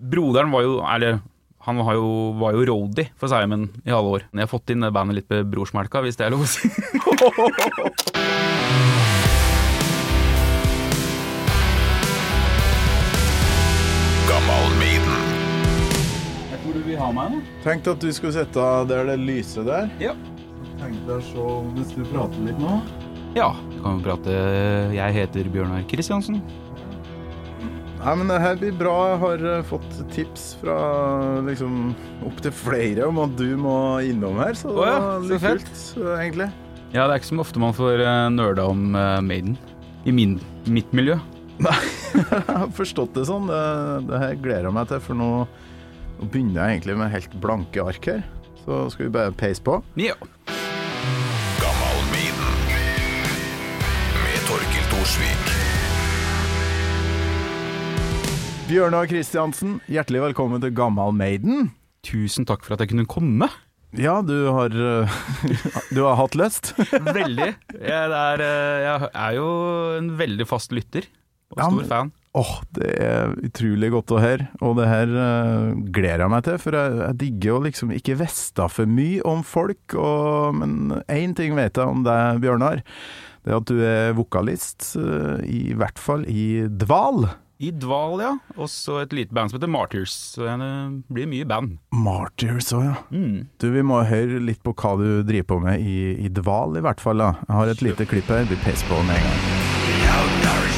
Broderen var jo Eller han var jo, var jo roadie for Simon i alle år. Jeg har fått inn bandet litt med brorsmelka, hvis det er lov å si. Maiden. Hvor du vil ha meg nå? Tenkte at du skulle sette der det lyser der. Ja. Tenkte jeg så hvis du prater litt nå. Ja, vi kan jo prate. Jeg heter Bjørnar Kristiansen. Nei, men det her blir bra. Jeg har eh, fått tips fra liksom opptil flere om at du må innom her, så det Å ja, var litt kult, egentlig. Ja, det er ikke så ofte man får uh, nerda om eh, Maiden. I min, mitt miljø. Nei, Jeg har forstått det sånn. Det, det her gleder jeg meg til, for nå, nå begynner jeg egentlig med helt blanke ark her. Så skal vi bare peise på. Ja. Gammal Maiden. Med Torkil Thorsvik. Bjørnar Kristiansen, hjertelig velkommen til Gammal Maiden. Tusen takk for at jeg kunne komme. Ja, du har eh, Du har hatt lyst? Veldig. Jeg er, eh, jeg er jo en veldig fast lytter. Og Ja, stor men- fan. Åh, det er utrolig godt å høre, og det her uh, gleder jeg meg til. For jeg, jeg digger å liksom ikke vite for mye om folk, og, men én ting vet jeg om deg, Bjørnar. Det er at du er vokalist, uh, i hvert fall i Dval. I Dval, ja. Og så et lite band som heter Martyrs. Så det blir mye band. Martyrs òg, ja. Mm. Du, Vi må høre litt på hva du driver på med i, i Dval, i hvert fall. da. Jeg har et lite klipp her. Vi peser på med en gang.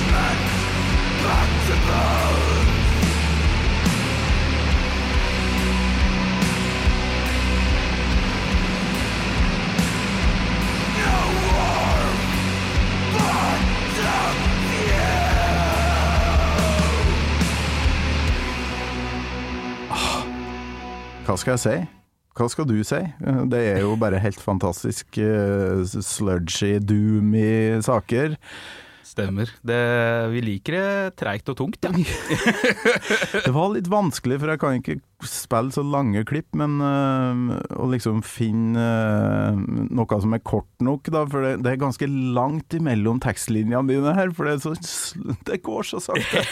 Hva skal jeg si? Hva skal du si? Det er jo bare helt fantastisk uh, sludgy, doomy saker. Stemmer. Det, vi liker det treigt og tungt, ja. Det var litt vanskelig, for jeg kan ikke spille så lange klipp, men øh, å liksom finne øh, noe som er kort nok, da, for det, det er ganske langt imellom tekstlinjene dine her, for det, så, det går så sakte.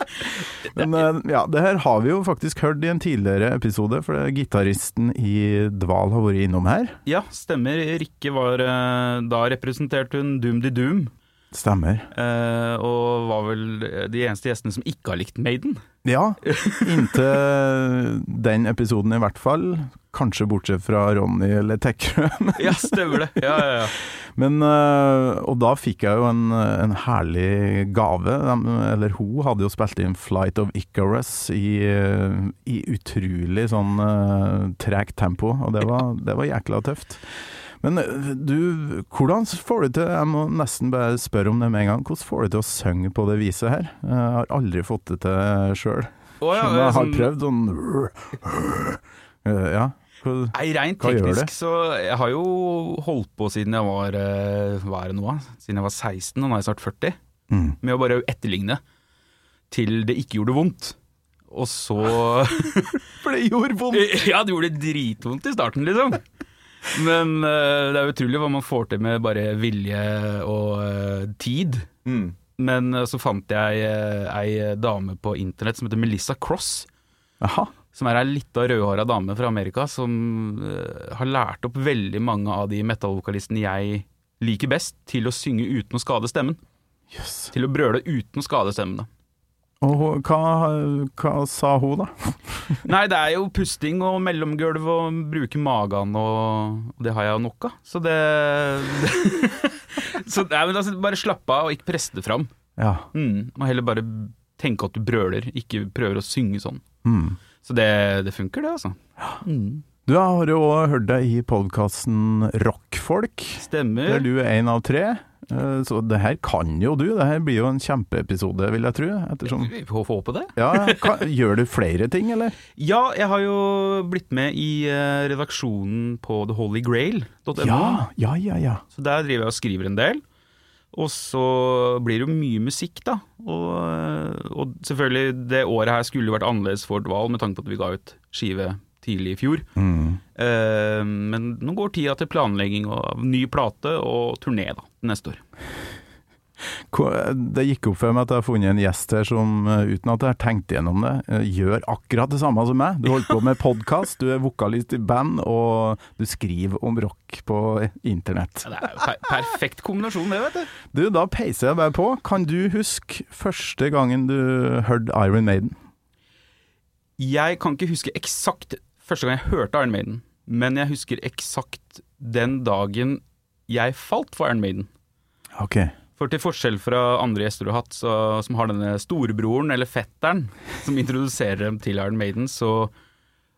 men øh, ja, det her har vi jo faktisk hørt i en tidligere episode, for det gitaristen i Dval har vært innom her. Ja, stemmer. Rikke var Da representerte hun Doom de Doom. Stemmer. Uh, og var vel de eneste gjestene som ikke har likt Maiden. Ja, inntil den episoden i hvert fall. Kanskje bortsett fra Ronny eller Tekkrø. Ja, stemmer det. Ja, ja, ja. Men, uh, og da fikk jeg jo en, en herlig gave. De, eller hun hadde jo spilt inn 'Flight of Icarus' i, i utrolig sånn uh, tregt tempo, og det var, det var jækla tøft. Men øh, du, hvordan får du til Jeg må nesten bare spørre om det med en gang. Hvordan får du til å synge på det viset her? Jeg har aldri fått det til sjøl. Oh, ja, jeg har sånn- prøvd sånn Øh, Ja. Hva- Nei, rent teknisk så Jeg har jo holdt på siden jeg var eh, Hva er det nå? Siden jeg var 16, og nå er jeg snart 40. Mm. Med å bare etterligne til det ikke gjorde vondt. Og så For det gjorde vondt! Ja, det gjorde dritvondt i starten, liksom. Men uh, det er utrolig hva man får til med bare vilje og uh, tid. Mm. Men uh, så fant jeg ei dame på internett som heter Melissa Cross. Aha. Som er ei lita rødhåra dame fra Amerika som har lært opp veldig mange av de metallvokalistene jeg liker best, til å synge uten å skade stemmen. Yes. Til å brøle uten å skade stemmen. da. Og hva, hva sa hun, da? Nei, det er jo pusting og mellomgulv og bruke magen og det har jeg jo nok av. Så det, Så nei, men altså, bare slapp av og ikke press det fram. Ja. Mm, og heller bare tenke at du brøler, ikke prøver å synge sånn. Mm. Så det, det funker, det, altså. Mm. Du har jo òg hørt deg i podkasten Rockfolk, Stemmer. der du er en av tre. Eh, Så det her kan jo du. Det her blir jo en kjempeepisode, vil jeg tro. Ettersom Vi får håpe det. ja, kan, Gjør du flere ting, eller? Ja, jeg har jo blitt med i eh, redaksjonen på theholygrail.no. Ja, ja, ja. ja. Så der driver jeg og skriver en del. Og så blir det jo mye musikk, da. Og, eh, og selvfølgelig, det året her skulle jo vært annerledes for Dval, med tanke på at vi ga ut skive tidlig i fjor. Mm. Eh, men nå går tida til planlegging av ny plate og turné, da, neste år. Det gikk opp for meg at jeg har funnet en gjest her som, eh, uten at jeg har tenkt gjennom det, eh, gjør akkurat det samme som meg. Du holder på med podkast, du er vokalist i band, og du skriver om rock på internett. Ja, det er jo per perfekt kombinasjon, det, vet du. Du, da peiser jeg bare på. Kan du huske første gangen du hørte Iron Maiden? Jeg kan ikke huske eksakt første gang jeg hørte Iron Maiden, men jeg husker eksakt den dagen jeg falt for Iron Maiden. Ok. For til forskjell fra andre gjester du har hatt, så, som har denne storebroren eller fetteren som introduserer dem til Iron Maiden, så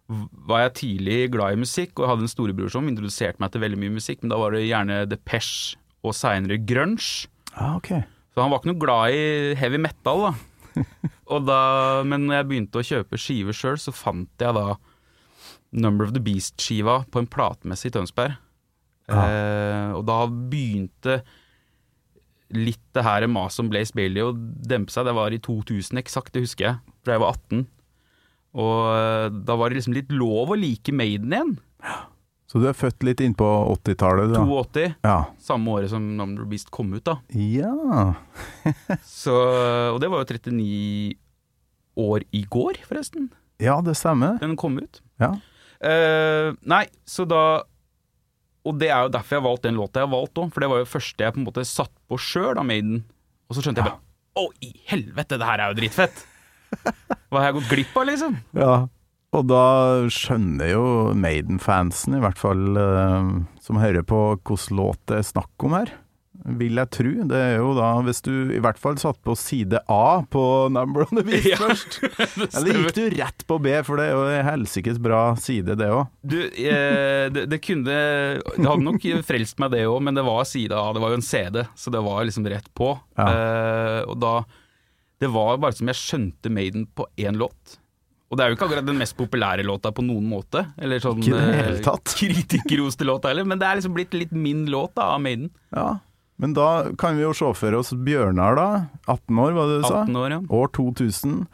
var jeg tidlig glad i musikk, og jeg hadde en storebror som introduserte meg til veldig mye musikk, men da var det gjerne Depeche og seinere grunge. Ah, okay. Så han var ikke noe glad i heavy metal, da. da men når jeg begynte å kjøpe skiver sjøl, så fant jeg da Number of the Beast-skiva på en platemesse i Tønsberg. Eh, og da begynte litt det her maset om Blaze Bailey å dempe seg. Det var i 2000 eksakt, det husker jeg, da jeg var 18. Og eh, da var det liksom litt lov å like Maiden igjen. Så du er født litt innpå 80-tallet, du? da? 82, Ja. samme året som Number of the Beast kom ut, da. Ja. Så, og det var jo 39 år i går, forresten. ja, det stemmer. Den kom ut. Ja. Eh, nei, så da Og det er jo derfor jeg har valgt den låta jeg har valgt òg, for det var jo første jeg på en måte satt på sjøl av Maiden. Og så skjønte jeg bare Å, i helvete, det her er jo dritfett! Hva har jeg gått glipp av, liksom? Ja, og da skjønner jo Maiden-fansen, i hvert fall eh, som hører på hvilken låt det er snakk om her, vil jeg tro. Det er jo da, hvis du i hvert fall satt på side A på Number on the Beast Ja, først. Eller gikk du rett på B, for det er jo en helsikes bra side, det òg. Du, eh, det, det kunne Det hadde nok frelst meg, det òg, men det var side A. Det var jo en CD, så det var liksom rett på. Ja. Eh, og da Det var bare som jeg skjønte Maiden på én låt. Og det er jo ikke akkurat den mest populære låta på noen måte. Eller sånn eh, kritikerroste låta heller, men det er liksom blitt litt min låt da, av Maiden. Ja. Men da kan vi jo se for oss Bjørnar, da. 18 år, hva det du sa? 18 år, ja. År 2000.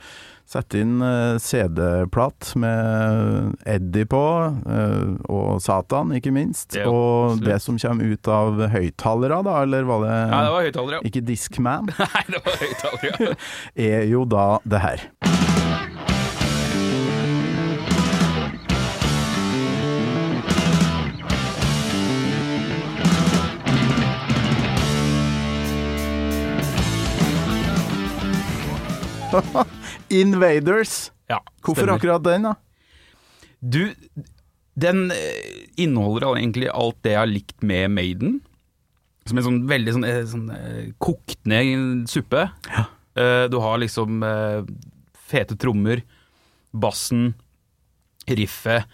Sette inn eh, CD-plat med Eddie på, eh, og Satan, ikke minst. Ja, og det som kommer ut av høyttalere, da, eller var det, Ja, det var høyttaler, ja. Ikke Discman, Nei, det var høyttalere. er jo da det her. Invaders. ja Hvorfor stemmer. akkurat den, da? Du, den eh, inneholder egentlig alt det jeg har likt med Maiden. Som en sånn veldig sånn, eh, sånn eh, kokt ned suppe. Ja. Du har liksom fete trommer, bassen, riffet,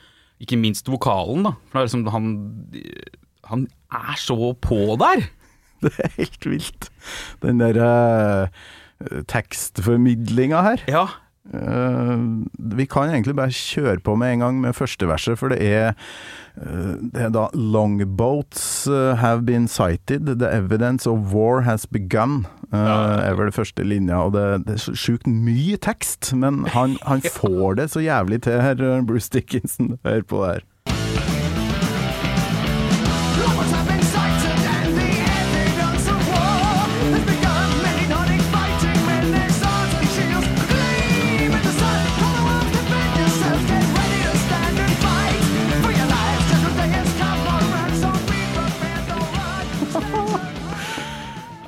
ikke minst vokalen, da. For det er liksom han Han er så på der! Det er helt vilt. Den der uh, tekstformidlinga her. Ja. Uh, vi kan egentlig bare kjøre på med en gang med første verset, for det er uh, Det er da Longboats uh, have been sighted. The evidence of war has begun. Uh, er vel det første linja. Og det, det er sjukt mye tekst, men han, han får det så jævlig til her, Bruce Dickinson. Hør på det her.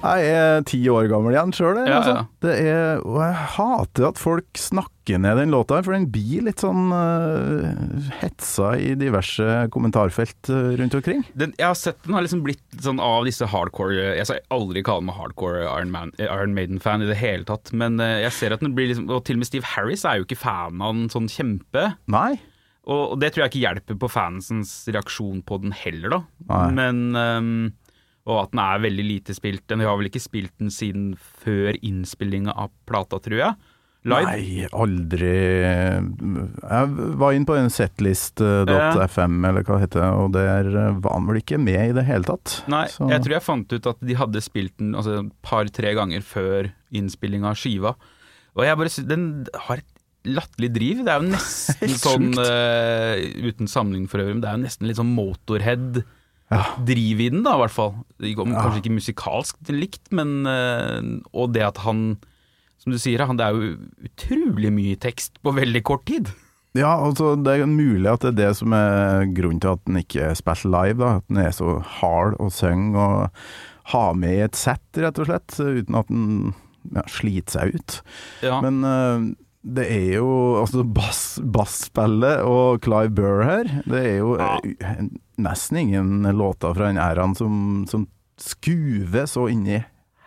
Jeg er ti år gammel igjen sjøl, Ja, altså. ja. Det er, og jeg hater at folk snakker ned den låta, for den blir litt sånn uh, hetsa i diverse kommentarfelt eh, rundt omkring. Den, jeg har sett den har liksom blitt sånn av disse hardcore Jeg skal aldri kalle meg hardcore Iron, Man, Iron Maiden-fan i det hele tatt, men eh, jeg ser at den blir liksom Og til og med Steve Harris er jo ikke fan av den sånn kjempe. Nei. Og, det tror jeg ikke hjelper på fansens reaksjon på den heller, da. Nei. Men ehm, Og at den er veldig lite spilt. Den- Vi har vel ikke spilt den siden før innspillinga av plata, tror jeg. Live. Nei, aldri Jeg var inn på en setlist.fm, eller hva det heter, og der eh, var han vel ikke med i det hele tatt. Nei, Så- jeg tror jeg fant ut at de hadde spilt den altså, et par-tre ganger før innspillinga av skiva. Og jeg bare Den har et latterlig driv. Det er jo nesten sånn eh, Uten sammenligning for øvrig, men det er jo nesten litt sånn Motorhead Ja. driv i den, da, i hvert fall. Kanskje Ja. Ikke musikalsk likt, men eh, Og det at han, som du sier, han, det er jo utrolig mye tekst på veldig kort tid. Ja, altså det er mulig at det er det som er grunnen til at den ikke spiller live, da. At den er så hard å synge og ha med i et sett, rett og slett, uten at den ja, sliter seg ut. Ja. Men eh, det er jo altså bass, basspillet og Clive Burr her, det er jo Ja. eh, nesten ingen låter fra den æraen som, som skuver så inn i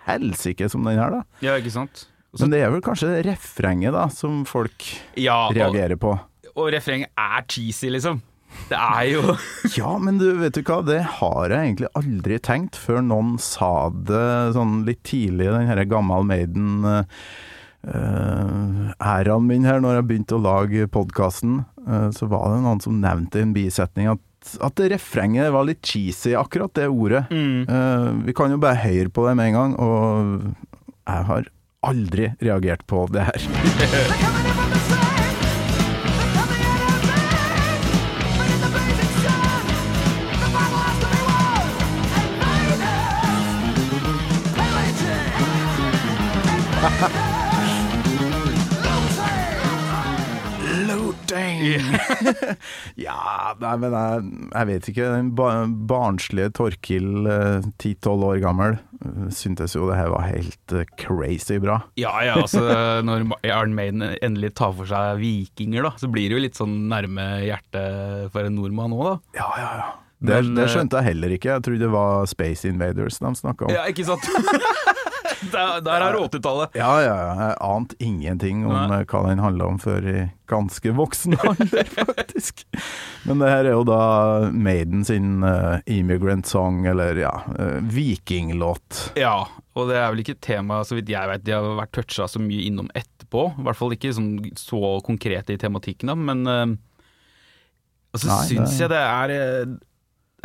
helsike som den her, da. ja, ikke sant? Også, Men det er vel kanskje refrenget da, som folk ja, og, reagerer på. og refrenget er cheesy, liksom. Det er jo Ja, men du, vet du hva, det har jeg egentlig aldri tenkt før noen sa det sånn litt tidlig den her Gammal Maiden eh, eh, æraen min her, når jeg begynte å lage podkasten, så var det noen som nevnte i en bisetning at, at refrenget var litt cheesy, akkurat det ordet. mm. Uh, vi kan jo bare høre på det med en gang, og jeg har aldri reagert på det her. They're ja, nei, men jeg, jeg vet ikke. Den ba barnslige Torkil, ti-tolv år gammel, eh, syntes jo det her var helt eh, crazy bra. Ja, ja, altså når Iron Maiden endelig tar for seg vikinger, da, så blir det jo litt sånn nærme hjertet for en nordmann òg, da. Ja, ja, ja. Det, Men, det eh, skjønte jeg heller ikke. Jeg trodde det var Space Invaders de snakka om. Ja, ikke sant? der, der er det 80-tallet. Ja, ja, ja. Jeg ante ingenting om Nei. eh, hva den handla om før i ganske voksen alder, faktisk. Men det her er jo da Maiden sin uh, immigrant song, eller ja, uh, vikinglåt. Ja, og det er vel ikke et tema, så vidt jeg vet, de har vært toucha så mye innom etterpå. I hvert fall ikke sånn, så konkrete i tematikken, da, men uh, altså, så syns det- jeg det er,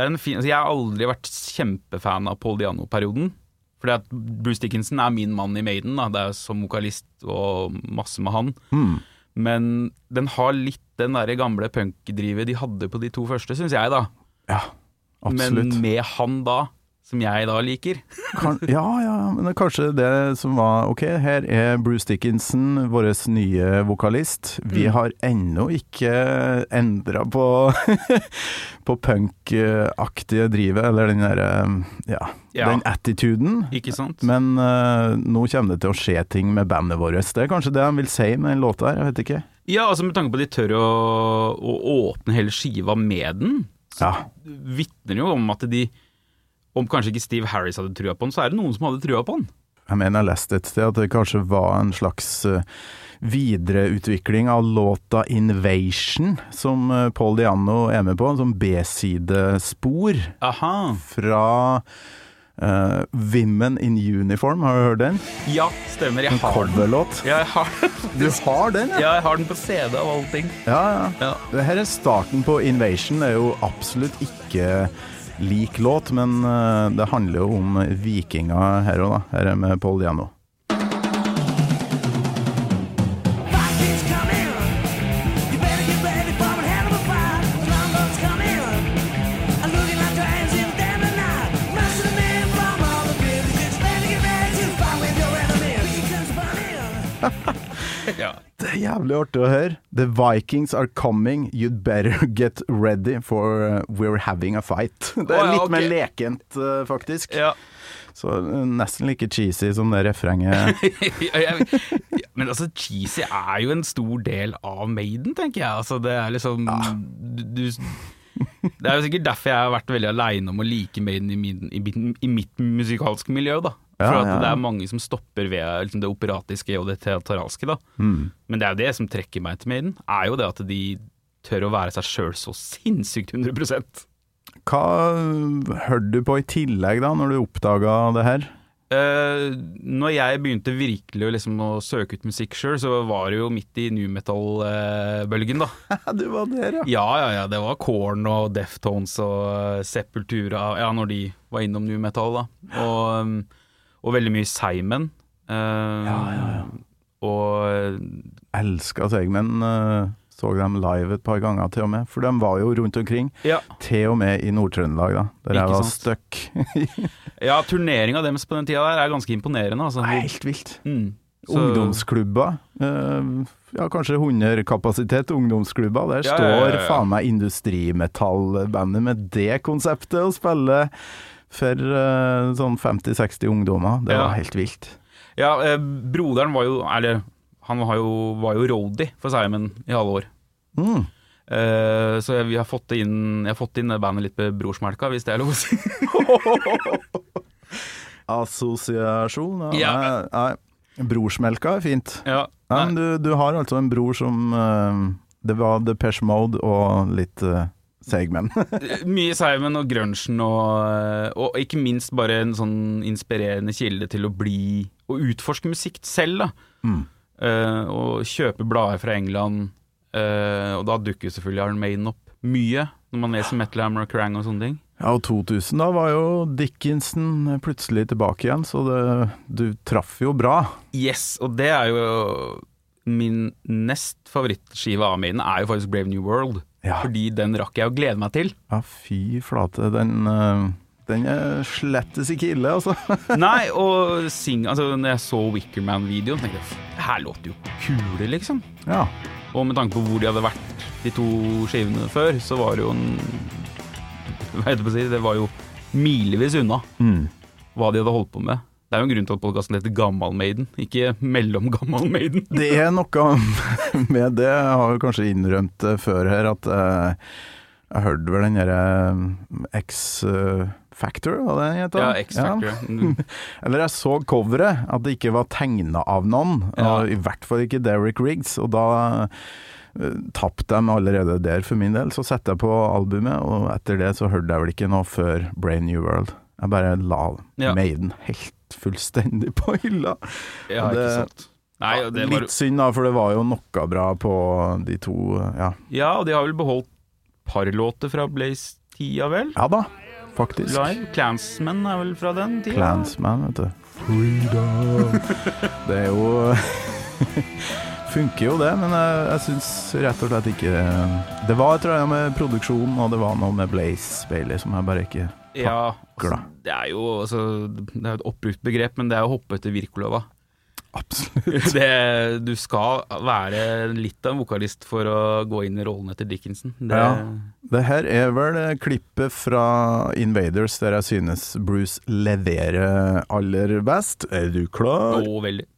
er en fin altså Jeg har aldri vært kjempefan av Paul Diano-perioden. Fordi at Bruce Dickinson er min mann i Maiden, da. det er som vokalist og masse med han. Mm. Men den har litt den derre gamle punkdrivet de hadde på de to første, syns jeg, da. Ja, absolutt. Men med han da, som jeg da liker. Ja, ja, men det er kanskje det som var Ok, her er Bruce Dickinson, vår nye vokalist. Vi Mm. har ennå ikke endra på På punkaktige drivet, eller den derre ja, Ja. den attituden. Ikke sant? Men uh, nå kommer det til å skje ting med bandet vårt. Det er kanskje det han vil si med den låta her, jeg vet ikke. Ja, altså med tanke på at de tør å, å åpne hele skiva med den, Ja. vitner jo om at de Om kanskje ikke Steve Harris hadde trua på den, så er det noen som hadde trua på den. Jeg mener jeg leste et sted at det kanskje var en slags eh, videreutvikling av låta 'Invasion', som eh, Paul Diano er med på, som B-sidespor Aha. fra Uh, 'Women in Uniform'. Har du hørt den? Ja, stemmer. Jeg En har den. Ja, jeg har den. Du har den, Ja, ja, jeg har den på CD av alle ting. Ja, ja. Ja. Det her er starten på 'Invasion'. Det er jo absolutt ikke lik låt, men eh, det handler jo om vikinger her òg, da. Her er med Paul Diano. Det er jævlig artig å høre. The Vikings are coming, you'd better get ready for uh, we're having a fight. Det er Å, ja, litt mer lekent, uh, faktisk. ja. Så uh, nesten like cheesy som det refrenget. Ja, ja, Men altså, cheesy er jo en stor del av Maiden, tenker jeg. Altså, det er liksom du, du, Det er jo sikkert derfor jeg har vært veldig aleine om å like Maiden i, min, i, i mitt musikalske miljø, da. For Ja, at ja. det er mange som stopper ved liksom, det operatiske og det teatralske. Mm. Men det er jo det som trekker meg til Maiden, er jo det at de tør å være seg sjøl så sinnssykt 100 Hva hørte du på i tillegg, da, når du oppdaga det her? Uh, når jeg begynte virkelig liksom, å søke ut musikk sjøl, så var det jo midt i new metal-bølgen, da. du var der, ja. Ja, ja, ja. Det var Korn og Deftones og eh, Sepultura Ja, når de var innom new metal, da. Og, um, og veldig mye Simon. Uh, Ja, ja, ja. Og Elska Segmen. Uh, Så dem live et par ganger til og med, for de var jo rundt omkring. Ja, Til og med i Nord-Trøndelag, da, der jeg Ikke var sant. stuck. ja turneringa deres på den tida der er ganske imponerende. Altså. Helt vilt. Mm. Ungdomsklubber. Uh, ja, kanskje 100 kapasitet ungdomsklubber. Der Ja, står faen meg industrimetallbandet med det konseptet og spiller for uh, sånn 50-60 ungdommer. Det Ja. var helt vilt. Ja, eh, broderen var jo Eller han var jo, var jo roadie for Simon i alle år. Mm. Eh, så jeg, vi har fått inn Jeg har fått inn bandet litt med brorsmelka, hvis det er lov å si. Assosiasjon? Ja. Ja. Nei, nei. Brorsmelka er fint. ja, Nei, nei, men du, du har altså en bror som uh, Det var Depeche Mode og litt uh, Seigmen. Mye Simon og grunchen og, eh, og ikke minst bare en sånn inspirerende kilde til å bli Å utforske musikk selv, da. Mm. Uh, og kjøpe blader fra England. uh, og da dukker selvfølgelig Iron Maiden opp mye, når man leser Metal Hammer og Krang og sånne ting. Ja, og 2000 da var jo Dickinson plutselig tilbake igjen, så det, du traff jo bra. Yes, og det er jo min nest favorittskive av mine er jo faktisk Brave New World. Ja, Fordi den rakk jeg å glede meg til. ja fy flate. Den, eh, den er slettes ikke ille, altså. Nei, og sing, altså, når jeg så Wickerman-videoen, tenkte jeg "F- her låter jo kule, liksom. Ja. Og med tanke på hvor de hadde vært de to skivene før, så var det jo en Hva heter det på å si? Det var jo milevis unna Mm. hva de hadde holdt på med. Det er jo en grunn til at podkasten heter Gammal Maiden, ikke Mellomgammal Maiden. Det er noe med det, jeg har jo kanskje innrømt før her, at eh, jeg hørte vel den derre X-Factor, hva det heter? Ja, X-Factor. Ja. Eller jeg så coveret, at det ikke var tegna av noen, Ja. og i hvert fall ikke Derek Riggs, og da tapte dem allerede der for min del. Så satte jeg på albumet, og etter det så hørte jeg vel ikke noe før Brain New World. Jeg bare la. Maiden helt fullstendig på hylla. Ja, det- ikke sant. Nei, det var, Litt synd da, for det var jo noe bra på de to, ja. ja, og de har vel beholdt par låter fra Blaze-tida, vel? Ja da, faktisk. Live. Clansman er vel fra den tida? Clansman, vet du. Freedom. Det er jo Funker jo det, men jeg, jeg syns rett og slett ikke Det var et eller annet med produksjonen, og det var noe med Blaze Bailey som jeg bare ikke Ja, altså, det er jo altså, Det er et oppbrukt begrep, men det er å hoppe etter Wirkola. Absolutt. Det, du skal være litt av en vokalist for å gå inn i rollen etter Dickinson. Det, Ja. Det her er vel klippet fra Invaders der jeg synes Bruce leverer aller best. Er du klar? Nå, veldig.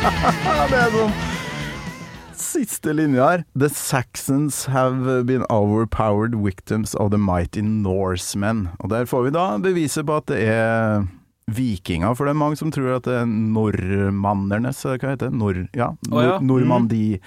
det er sånn Siste linje her. The Saxons have been overpowered victims of the mighty Norsemen. Og der får vi da beviset på at det er vikinger, for det er mange som tror at det er nordmannernes Hva heter det? Nor, ja, oh, ja. nor Normandi...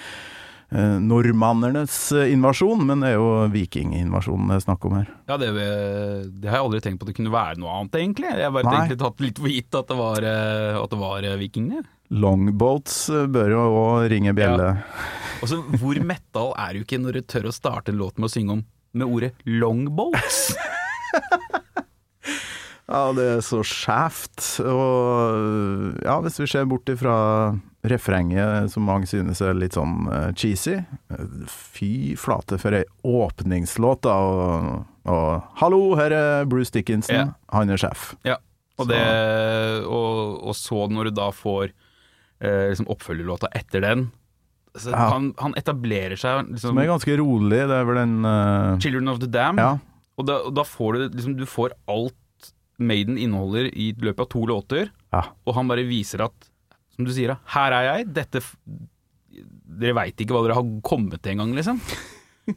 eh, Nordmannernes eh, invasjon, men det er jo vikinginvasjonen det er snakk om her. Ja, det, det har jeg aldri tenkt på at det kunne være noe annet, egentlig. Jeg har bare Nei. egentlig tatt litt for gitt at det var, eh, at det var eh, vikingene. Longboats eh, bør jo òg ringe bjelle. Ja. Også, hvor metal er du ikke når du tør å starte en låt med å synge om med ordet longboats? Ja, det er så skjevt. Og ja, hvis vi ser bort ifra refrenget, som mange synes er litt sånn eh, cheesy eh, Fy flate for ei åpningslåt, da. Og, og hallo, her er Bruce Dickinson. Ja. Han er sjef. Ja, og, det, og, og så når du da får eh, liksom oppfølgerlåta etter den så Ja. han, han etablerer seg liksom, Som er ganske rolig. Det er vel den uh... Children of the Dam, Ja. og, da, og da får du liksom, du får alt Maiden inneholder i løpet av to låter, ja. og han bare viser at, som du sier, da, her er jeg, dette Dere veit ikke hva dere har kommet til engang, liksom.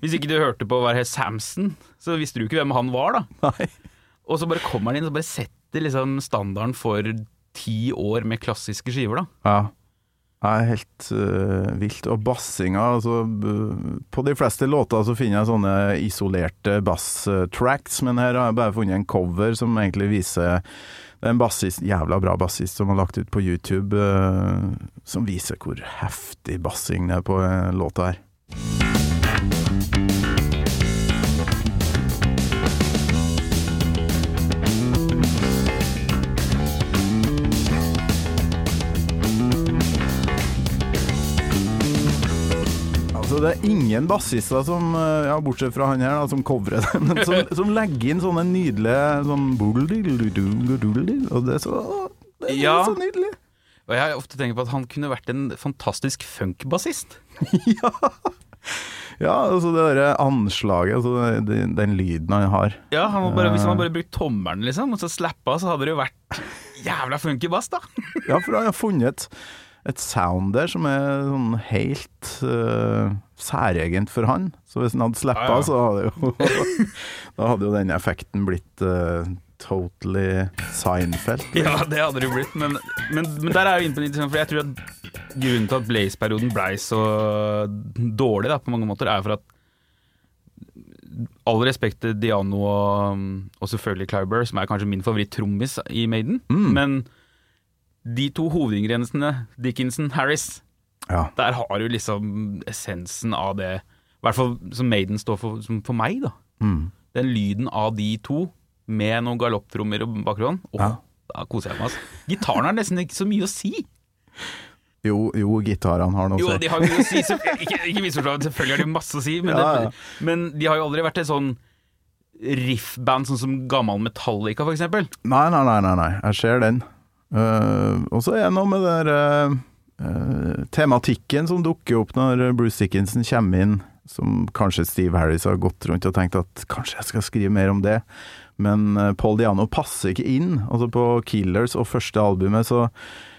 Hvis ikke du hørte på å her Samson, så visste du ikke hvem han var, da. Nei. Og så bare kommer han inn og bare setter liksom standarden for ti år med klassiske skiver, da. Ja. Det er helt uh, vilt. Og bassinga altså, På de fleste låter så finner jeg sånne isolerte bass-tracks, men her har jeg bare funnet en cover som egentlig viser Det er en bassist, jævla bra bassist som har lagt ut på YouTube, uh, som viser hvor heftig bassing det er på uh, låta her. Altså Det er ingen bassister som, eh, ja, bortsett fra han her, da, som covrer det, men som, som legger inn sånne nydelige sånn Og det er så, det er Ja. så nydelig. Og jeg har ofte tenkt på at han kunne vært en fantastisk funkbassist. ja. ja, altså det derre anslaget, altså den, den lyden han har. Ja, han bare, Hvis han bare brukte tommelen, liksom, og så slappa, så hadde det jo vært jævla funky bass, da. Ja, for han har funnet et, sound der som er sånn helt uh, særegent for han. Så hvis han hadde slappa, Ja, ja. så hadde jo Da hadde jo den effekten blitt uh, totally Seinfeld. Ja, det hadde det jo blitt, men, men, men der er jeg inne på litt, sånn, for jeg tror at grunnen til at Blaze-perioden blei så dårlig da, på mange måter, er for at All respekt til Diano og, og selvfølgelig Clyber, som er kanskje min favoritt-trommis i Maiden, Mm. men de to hovedingrediensene, Dickinson-Harris, Ja. der har du liksom essensen av det I hvert fall som Maiden står for, for meg, da. Mm. Den lyden av de to, med noen galopptrommer i bakgrunnen, åh, Ja. da koser jeg meg. Altså. Gitaren har nesten ikke så mye å si. Jo, jo gitarene har noe Jo, å si. de har mye å si, så, ikke, ikke misforstå, selvfølgelig har de masse å si, men, Ja, ja. Det, men de har jo aldri vært et sånn riffband sånn som gammel Metallica, for eksempel. Nei, nei, nei, nei. jeg ser den. Eh, og så er det noe med den der eh, eh, tematikken som dukker opp når Bruce Dickinson kommer inn, som kanskje Steve Harris har gått rundt og tenkt at kanskje jeg skal skrive mer om det. Men Paul Diano passer ikke inn. Altså På Killers og første albumet så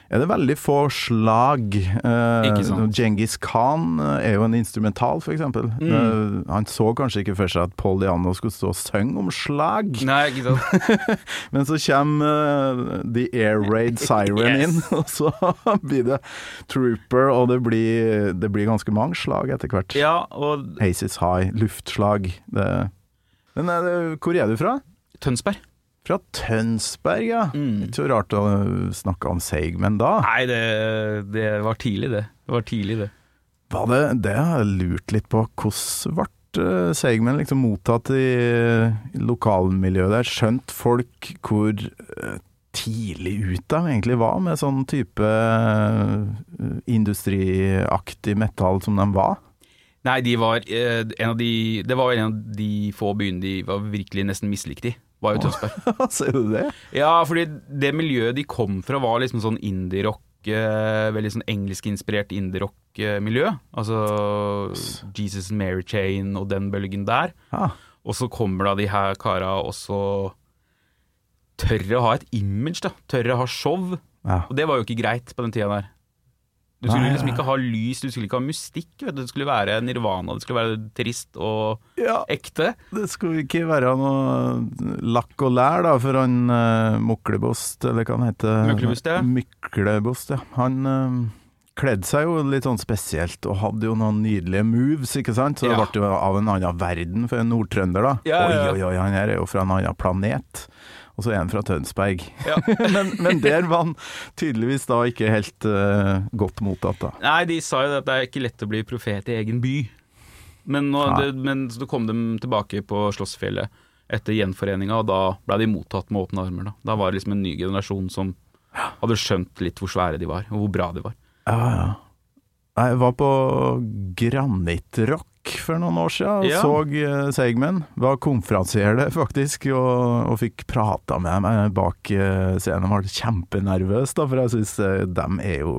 er det veldig få slag. Uh, Ikke. Genghis Khan eh, er jo en instrumental, eksempel. Mm. Uh, han så kanskje ikke for seg at Paul Diano skulle stå og synge om slag. Nei, ikke sant. Men så kommer uh, The Air Raid Siren Yes. inn, og så blir det Trooper, og det blir, det blir ganske mange slag etter hvert. Ja, og Haces high, luftslag. Det. Men uh, hvor er du fra? Tønsberg. Fra Tønsberg, ja. Mm. Ikke så rart å snakke om Seigmen da. Nei, det, det var tidlig, det. Det var tidlig, det. Var det, det har jeg lurt litt på. Hvordan ble eh, Seigmen liksom mottatt i, i lokalmiljøet der? Skjønt folk hvor eh, tidlig ut de egentlig var med sånn type eh, industriaktig metall som de var? Nei, de var en av de Det var en av de få byene de var virkelig nesten mislikte i. Var jo Tønsberg. Ser du det? Ja, fordi det miljøet de kom fra var liksom sånn indie-rock, eh, veldig sånn engelskinspirert indie-rock-miljø. Altså Jesus and Mary Chain og den bølgen der. Og så kommer da de her kara også tørre å ha et image, da. Tørre å ha show. ja. Og det var jo ikke greit på den tida der. Du skulle liksom ikke ha lys, du skulle ikke ha mystikk. Vet du. Det skulle være nirvana, det skulle være trist og ja. ekte. Det skulle ikke være noe lakk og lær da, for han uh, Muklebost, eller hva han heter. Myklebost, ja. Myklebost, ja. Han uh, kledde seg jo litt sånn spesielt, og hadde jo noen nydelige moves, ikke sant? Så Ja. det ble jo av en annen verden for en nordtrønder, da. Ja. Oi, oi, oi, han her er jo fra en annen planet. Og så en fra Tønsberg. Ja. men, men der var han tydeligvis da ikke helt uh, godt mottatt, da. Nei, de sa jo at det er ikke lett å bli profet i egen by. Men, nå, det, men så kom de tilbake på Slåssfjellet etter gjenforeninga, og da ble de mottatt med åpne armer. Da, da var det liksom en ny generasjon som hadde skjønt litt hvor svære de var, og hvor bra de var. Ja, ja. Jeg var på Granittrock for noen år siden Ja. så eh, Seigmen. Var konferansier faktisk, og, og fikk prata med meg bak eh, scenen. Var kjempenervøs, da, for jeg syns de er jo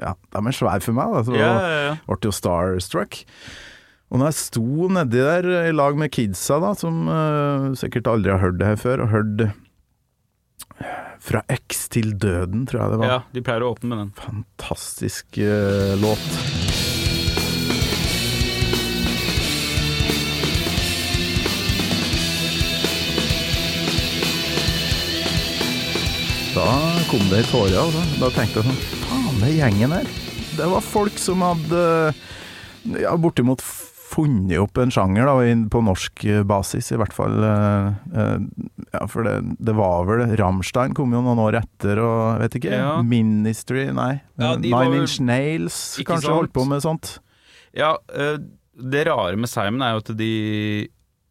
Ja, de er svære for meg. Da, så ja, ja. ble jo starstruck. Og når jeg sto nedi der i lag med kidsa, da, som uh, sikkert aldri har hørt det her før, og hørt Fra X til døden, tror jeg det var ja, de pleier å åpne med den. fantastisk uh, låt. Kom det i tåre. Altså. Da tenkte jeg sånn Faen, det gjengen her. det var folk som hadde ja, bortimot funnet opp en sjanger da, på norsk eh, basis, i hvert fall. eh, eh, Ja, for det, det var vel Rammstein kom jo noen år etter, og vet ikke. Ja. Ministry, nei. Ja, Nine Inch Nails kanskje sant? holdt på med sånt. Ja, eh, det rare med Simon er jo at de,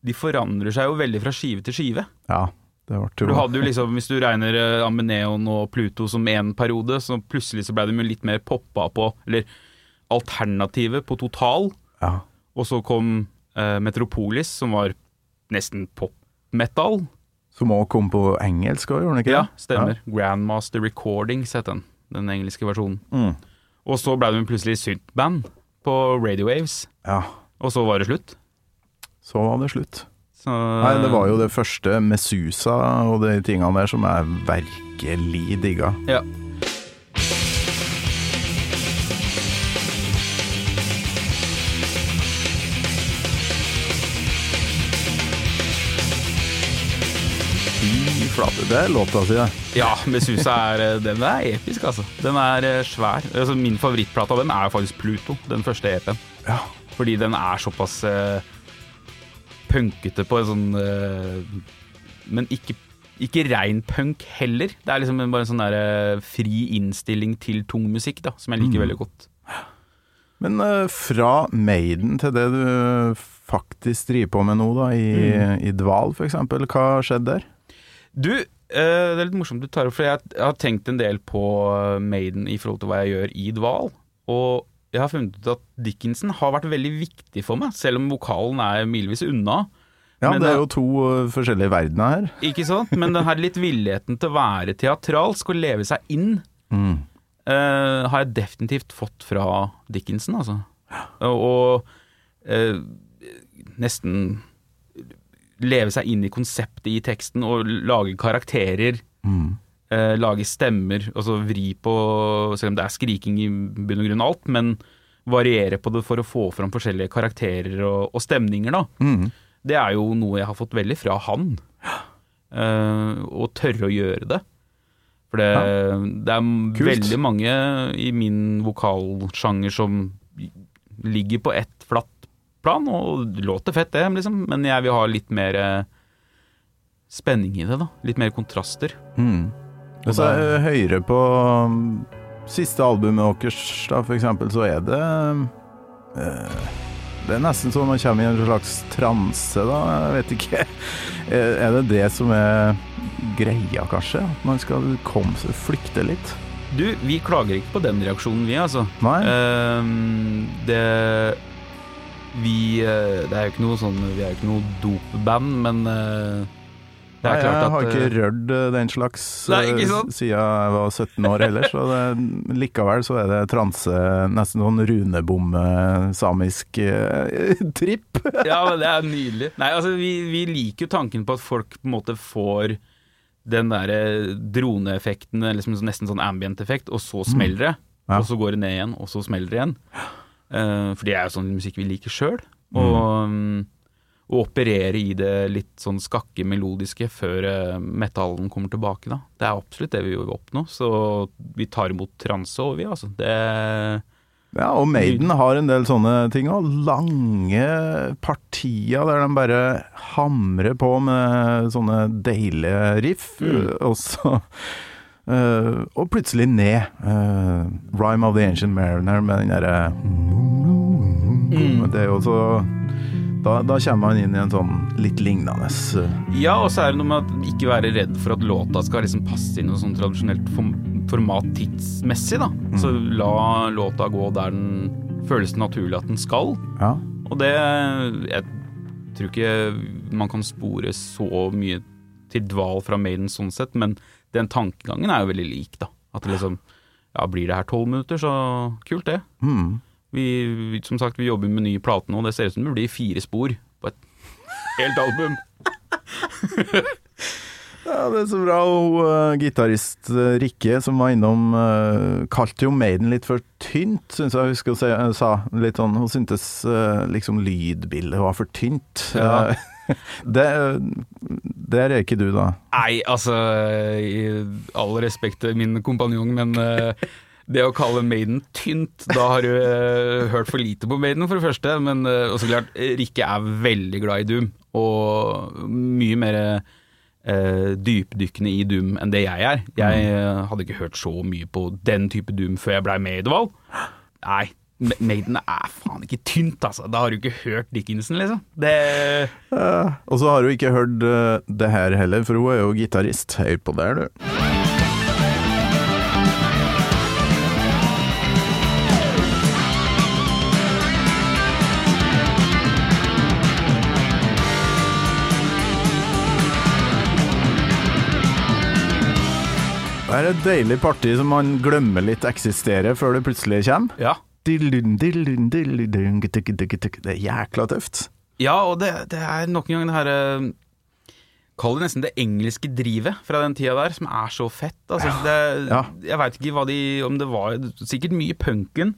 de forandrer seg jo veldig fra skive til skive. Ja, det Du hadde jo liksom, Hvis du regner Ameneon og Pluto som én periode, så plutselig så ble de litt mer poppa på, eller alternativet på total. ja. Og så kom eh, Metropolis, som var nesten pop-metal. Som òg kom på engelsk òg, gjorde den ikke Ja, stemmer. stemmer. Grandmaster Recordings het den, den engelske versjonen. Mm. Og så ble de plutselig synth-band på Radio Waves, Ja, og så var det slutt. så var det slutt. Så, Nei, det var jo det første med Susa og de tingene der som jeg virkelig digga. Ja. Det er låta si, det. Ja, Mesusa er eh, Den er episk, altså. Den er eh, svær. Altså, min favorittplate av den er faktisk Pluto, den første EP-en. Ja. Fordi den er såpass eh, punkete på en sånn uh, Men ikke, ikke rein punk heller. Det er liksom bare en sånn der, uh, fri innstilling til tung musikk, da, som jeg liker Mm. veldig godt. Men uh, fra Maiden til det du faktisk driver på med nå, da, i, Mm. i Dval f.eks., hva skjedde der? Du, det er litt morsomt du tar opp, for jeg, har tenkt en del på Maiden i forhold til hva jeg gjør i Dval. Og jeg har funnet ut at Dickinson har vært veldig viktig for meg, selv om vokalen er milevis unna. Ja, Men det er jo to eh, forskjellige verdener her. Ikke sant? Men den her litt villigheten til å være teatralsk og leve seg inn, Mm. uh, har jeg definitivt fått fra Dickinson, altså. Og, eh, nesten leve seg inn i konseptet i teksten og lage karakterer. Mm. Eh, lage stemmer, altså vri på Selv om det er skriking i bunn og grunn alt, men variere på det for å få fram forskjellige karakterer og, og stemninger, da. Mm. Det er jo noe jeg har fått veldig fra han. Eh, å tørre å gjøre det. For det, det er Kult. veldig mange i min vokalsjanger som ligger på ett flatt plan, og låter fett det, liksom, men jeg vil ha litt mer eh, spenning i det, da. Litt mer kontraster. Mm. Hvis så høyere på um, siste albumet deres, da, for eksempel, så er det eh, Det er nesten sånn man kommer i en slags transe, da. Jeg vet ikke. Er det det som er greia, kanskje? At man skal komme seg flykte litt? Du, vi klager ikke på den reaksjonen, vi, altså. Nei? Ehm, det Vi eh, Det er jo ikke noe sånn Vi er jo ikke noe dopband, men eh, Nei, jeg at har ikke eh, rørt eh, den slags Nei, eh, siden jeg var 17 år heller, så det, likevel så er det transe, nesten sånn runebom-samisk eh, tripp. Ja, men det er nydelig. Nei, altså, vi, vi liker jo tanken på at folk på en måte får den derre droneeffekten, liksom nesten sånn ambient-effekt, og så smeller det. Mm. Ja. Og så går det ned igjen, og så smeller det igjen. Uh, for det er jo sånn musikk vi liker sjøl. Og mm, å operere i det litt sånn skakke melodiske før uh, metallen kommer tilbake, da. Det er absolutt det vi vil oppnå. Så vi tar imot transe òg, vi, altså. Det Ja, og Maiden har en del sånne ting òg. Lange partier der de bare hamrer på med sånne deilige riff, Mm. og så Uh, Og plutselig ned. Uh, 'Rhyme of the Ancient Mariner' med den derre Mm. Det er jo så da, da kommer man inn i en sånn litt lignende eh, Ja, og så er det noe med at ikke være redd for at låta skal liksom passe inn i noe sånn tradisjonelt form format tidsmessig, da. Så la låta gå der den føles naturlig at den skal. Ja. Og det Jeg tror ikke man kan spore så mye til dval fra Maiden sånn sett, men den tankegangen er jo veldig lik, da. At det liksom Ja, blir det her tolv minutter, så kult, det. Mm. Vi, som sagt, vi jobber med ny plate nå, det ser ut som det blir fire spor på et helt album. Ja, det er så bra. Og uh, gitarist uh, Rikke, som var innom, uh, kalte jo Maiden litt for tynt, syns jeg husker hun uh, sa. Litt sånn, Hun syntes liksom lydbildet var for tynt. Ja. Det, der er ikke du, da. Nei, altså I all respekt til min kompanjong, men eh, Det å kalle Maiden tynt, da har du eh, hørt for lite på Maiden, for det første. Men uh, også klart, Rikke er veldig glad i Doom, og mye mer eh, dypdykkende i Doom enn det jeg er. Jeg eh, hadde ikke hørt så mye på den type Doom før jeg blei med i Edvald. Nei, Maiden er faen ikke tynt, altså. Da har du ikke hørt Dickinson, liksom. Det Og så har du ikke hørt det her heller, for hun er jo gitarist. Hør på der, du. Er et deilig parti som man glemmer litt eksisterer før det plutselig kommer. Ja. Det er jækla tøft. Ja, og det, det er nok en gang det herre Kall det nesten det engelske drivet fra den tida der, som er så fett. Altså, det, Ja. Jeg veit ikke de, om det var Sikkert mye punken.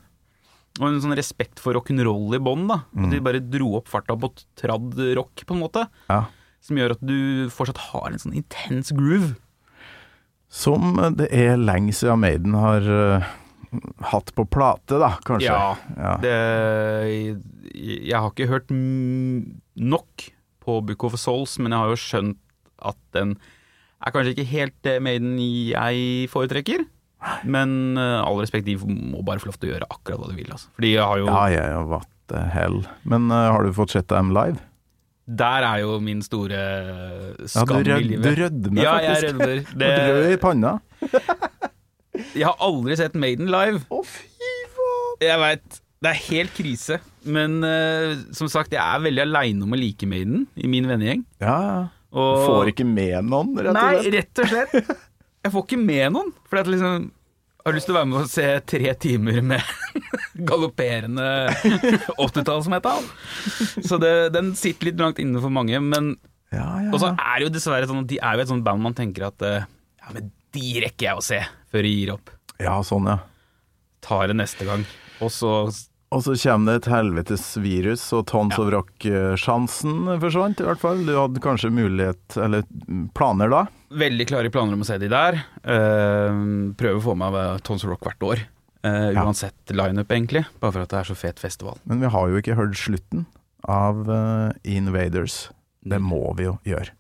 Og en sånn respekt for rock'n'roll i bånn. At de bare dro opp farta på tradd rock, på en måte. Ja. Som gjør at du fortsatt har en sånn intens groove. Som det er lenge siden Maiden har eh, hatt på plate, da, kanskje. Ja, Ja. Det, jeg har ikke hørt nok på Book of Souls, men jeg har jo skjønt at den er kanskje ikke helt det Maiden jeg foretrekker. Men eh, all respekt, de må bare få lov til å gjøre akkurat hva de vil. Altså. For de har jo Ja, ja, ja, what the hell. Men uh, har du fått sett dem live? Der er jo min store Ja, skam i rød, livet. du rødmer ja, faktisk. jeg rødmer. Du rød i panna. jeg har aldri sett Maiden live. Å, fy faen! Jeg veit. Det er helt krise. Men uh, som sagt, jeg er veldig aleine om å like Maiden i min vennegjeng. Ja, og... Du får ikke med noen, rett og slett? Nei, rett og slett. Jeg får ikke med noen. For det er liksom har lyst til å være med og se tre timer med galopperende 80-tallsmetall. Så det, den sitter litt langt inne for mange. Men Ja, ja. Og så er det jo dessverre sånn at de er jo et sånt band man tenker at eh, Ja, men de rekker jeg å se før de gir opp. ja, sånn, ja. Tar det neste gang. Og så Og så kommer det et helvetes virus, og Tons of Rock-sjansen forsvant, i hvert fall. Du hadde kanskje mulighet, eller planer da? Veldig klare planer om å se de der. Uh, prøver å få meg med Tons of Rock hvert år. Uh, Ja. uansett lineup, egentlig. Bare for at det er så fet festival. Men vi har jo ikke hørt slutten av uh, Invaders. Det må vi jo gjøre.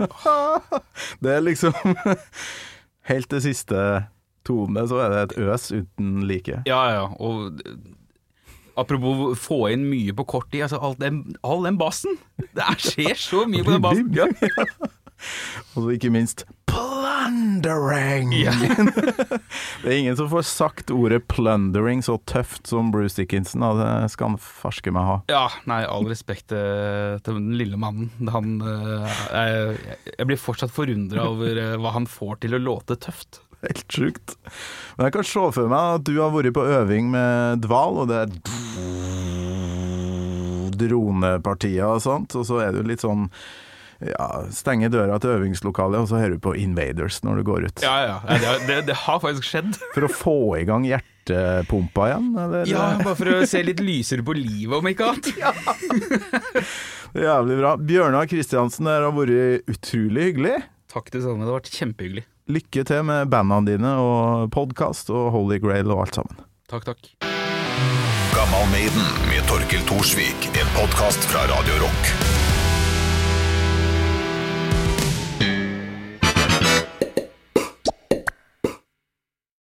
Det er liksom Helt til siste tone, så er det et øs uten like. Ja, ja. Og apropos få inn mye på kort tid. Altså, all den, all den bassen! Det er, skjer så mye på den bassen. Og så ikke minst plundering! Ja. det er ingen som får sagt ordet plundering så tøft som Bruce Dickinson, og det skal han farske meg ha. Ja, nei, all respekt eh, til den lille mannen. Han, eh, jeg, jeg blir fortsatt forundra over eh, hva han får til å låte tøft. Helt sjukt. Men jeg kan se for meg at du har vært på øving med Dval, og det er dronepartier og sånt, og så er du litt sånn ja, stenge døra til øvingslokalet, og så hører du på Invaders når du går ut. Ja, ja. ja Det, det, har faktisk skjedd. For å få i gang hjertepumpa igjen, eller? Ja, Bare for å se litt lysere på livet, om ikke annet. Det er Jævlig bra. Bjørnar Kristiansen, det har vært utrolig hyggelig. Takk det samme. Det har vært kjempehyggelig. Lykke til med bandene dine og podkast og Holy Grail og alt sammen. Takk, takk. Gammal Maiden med Torkel Thorsvik. En podkast fra Radio Rock.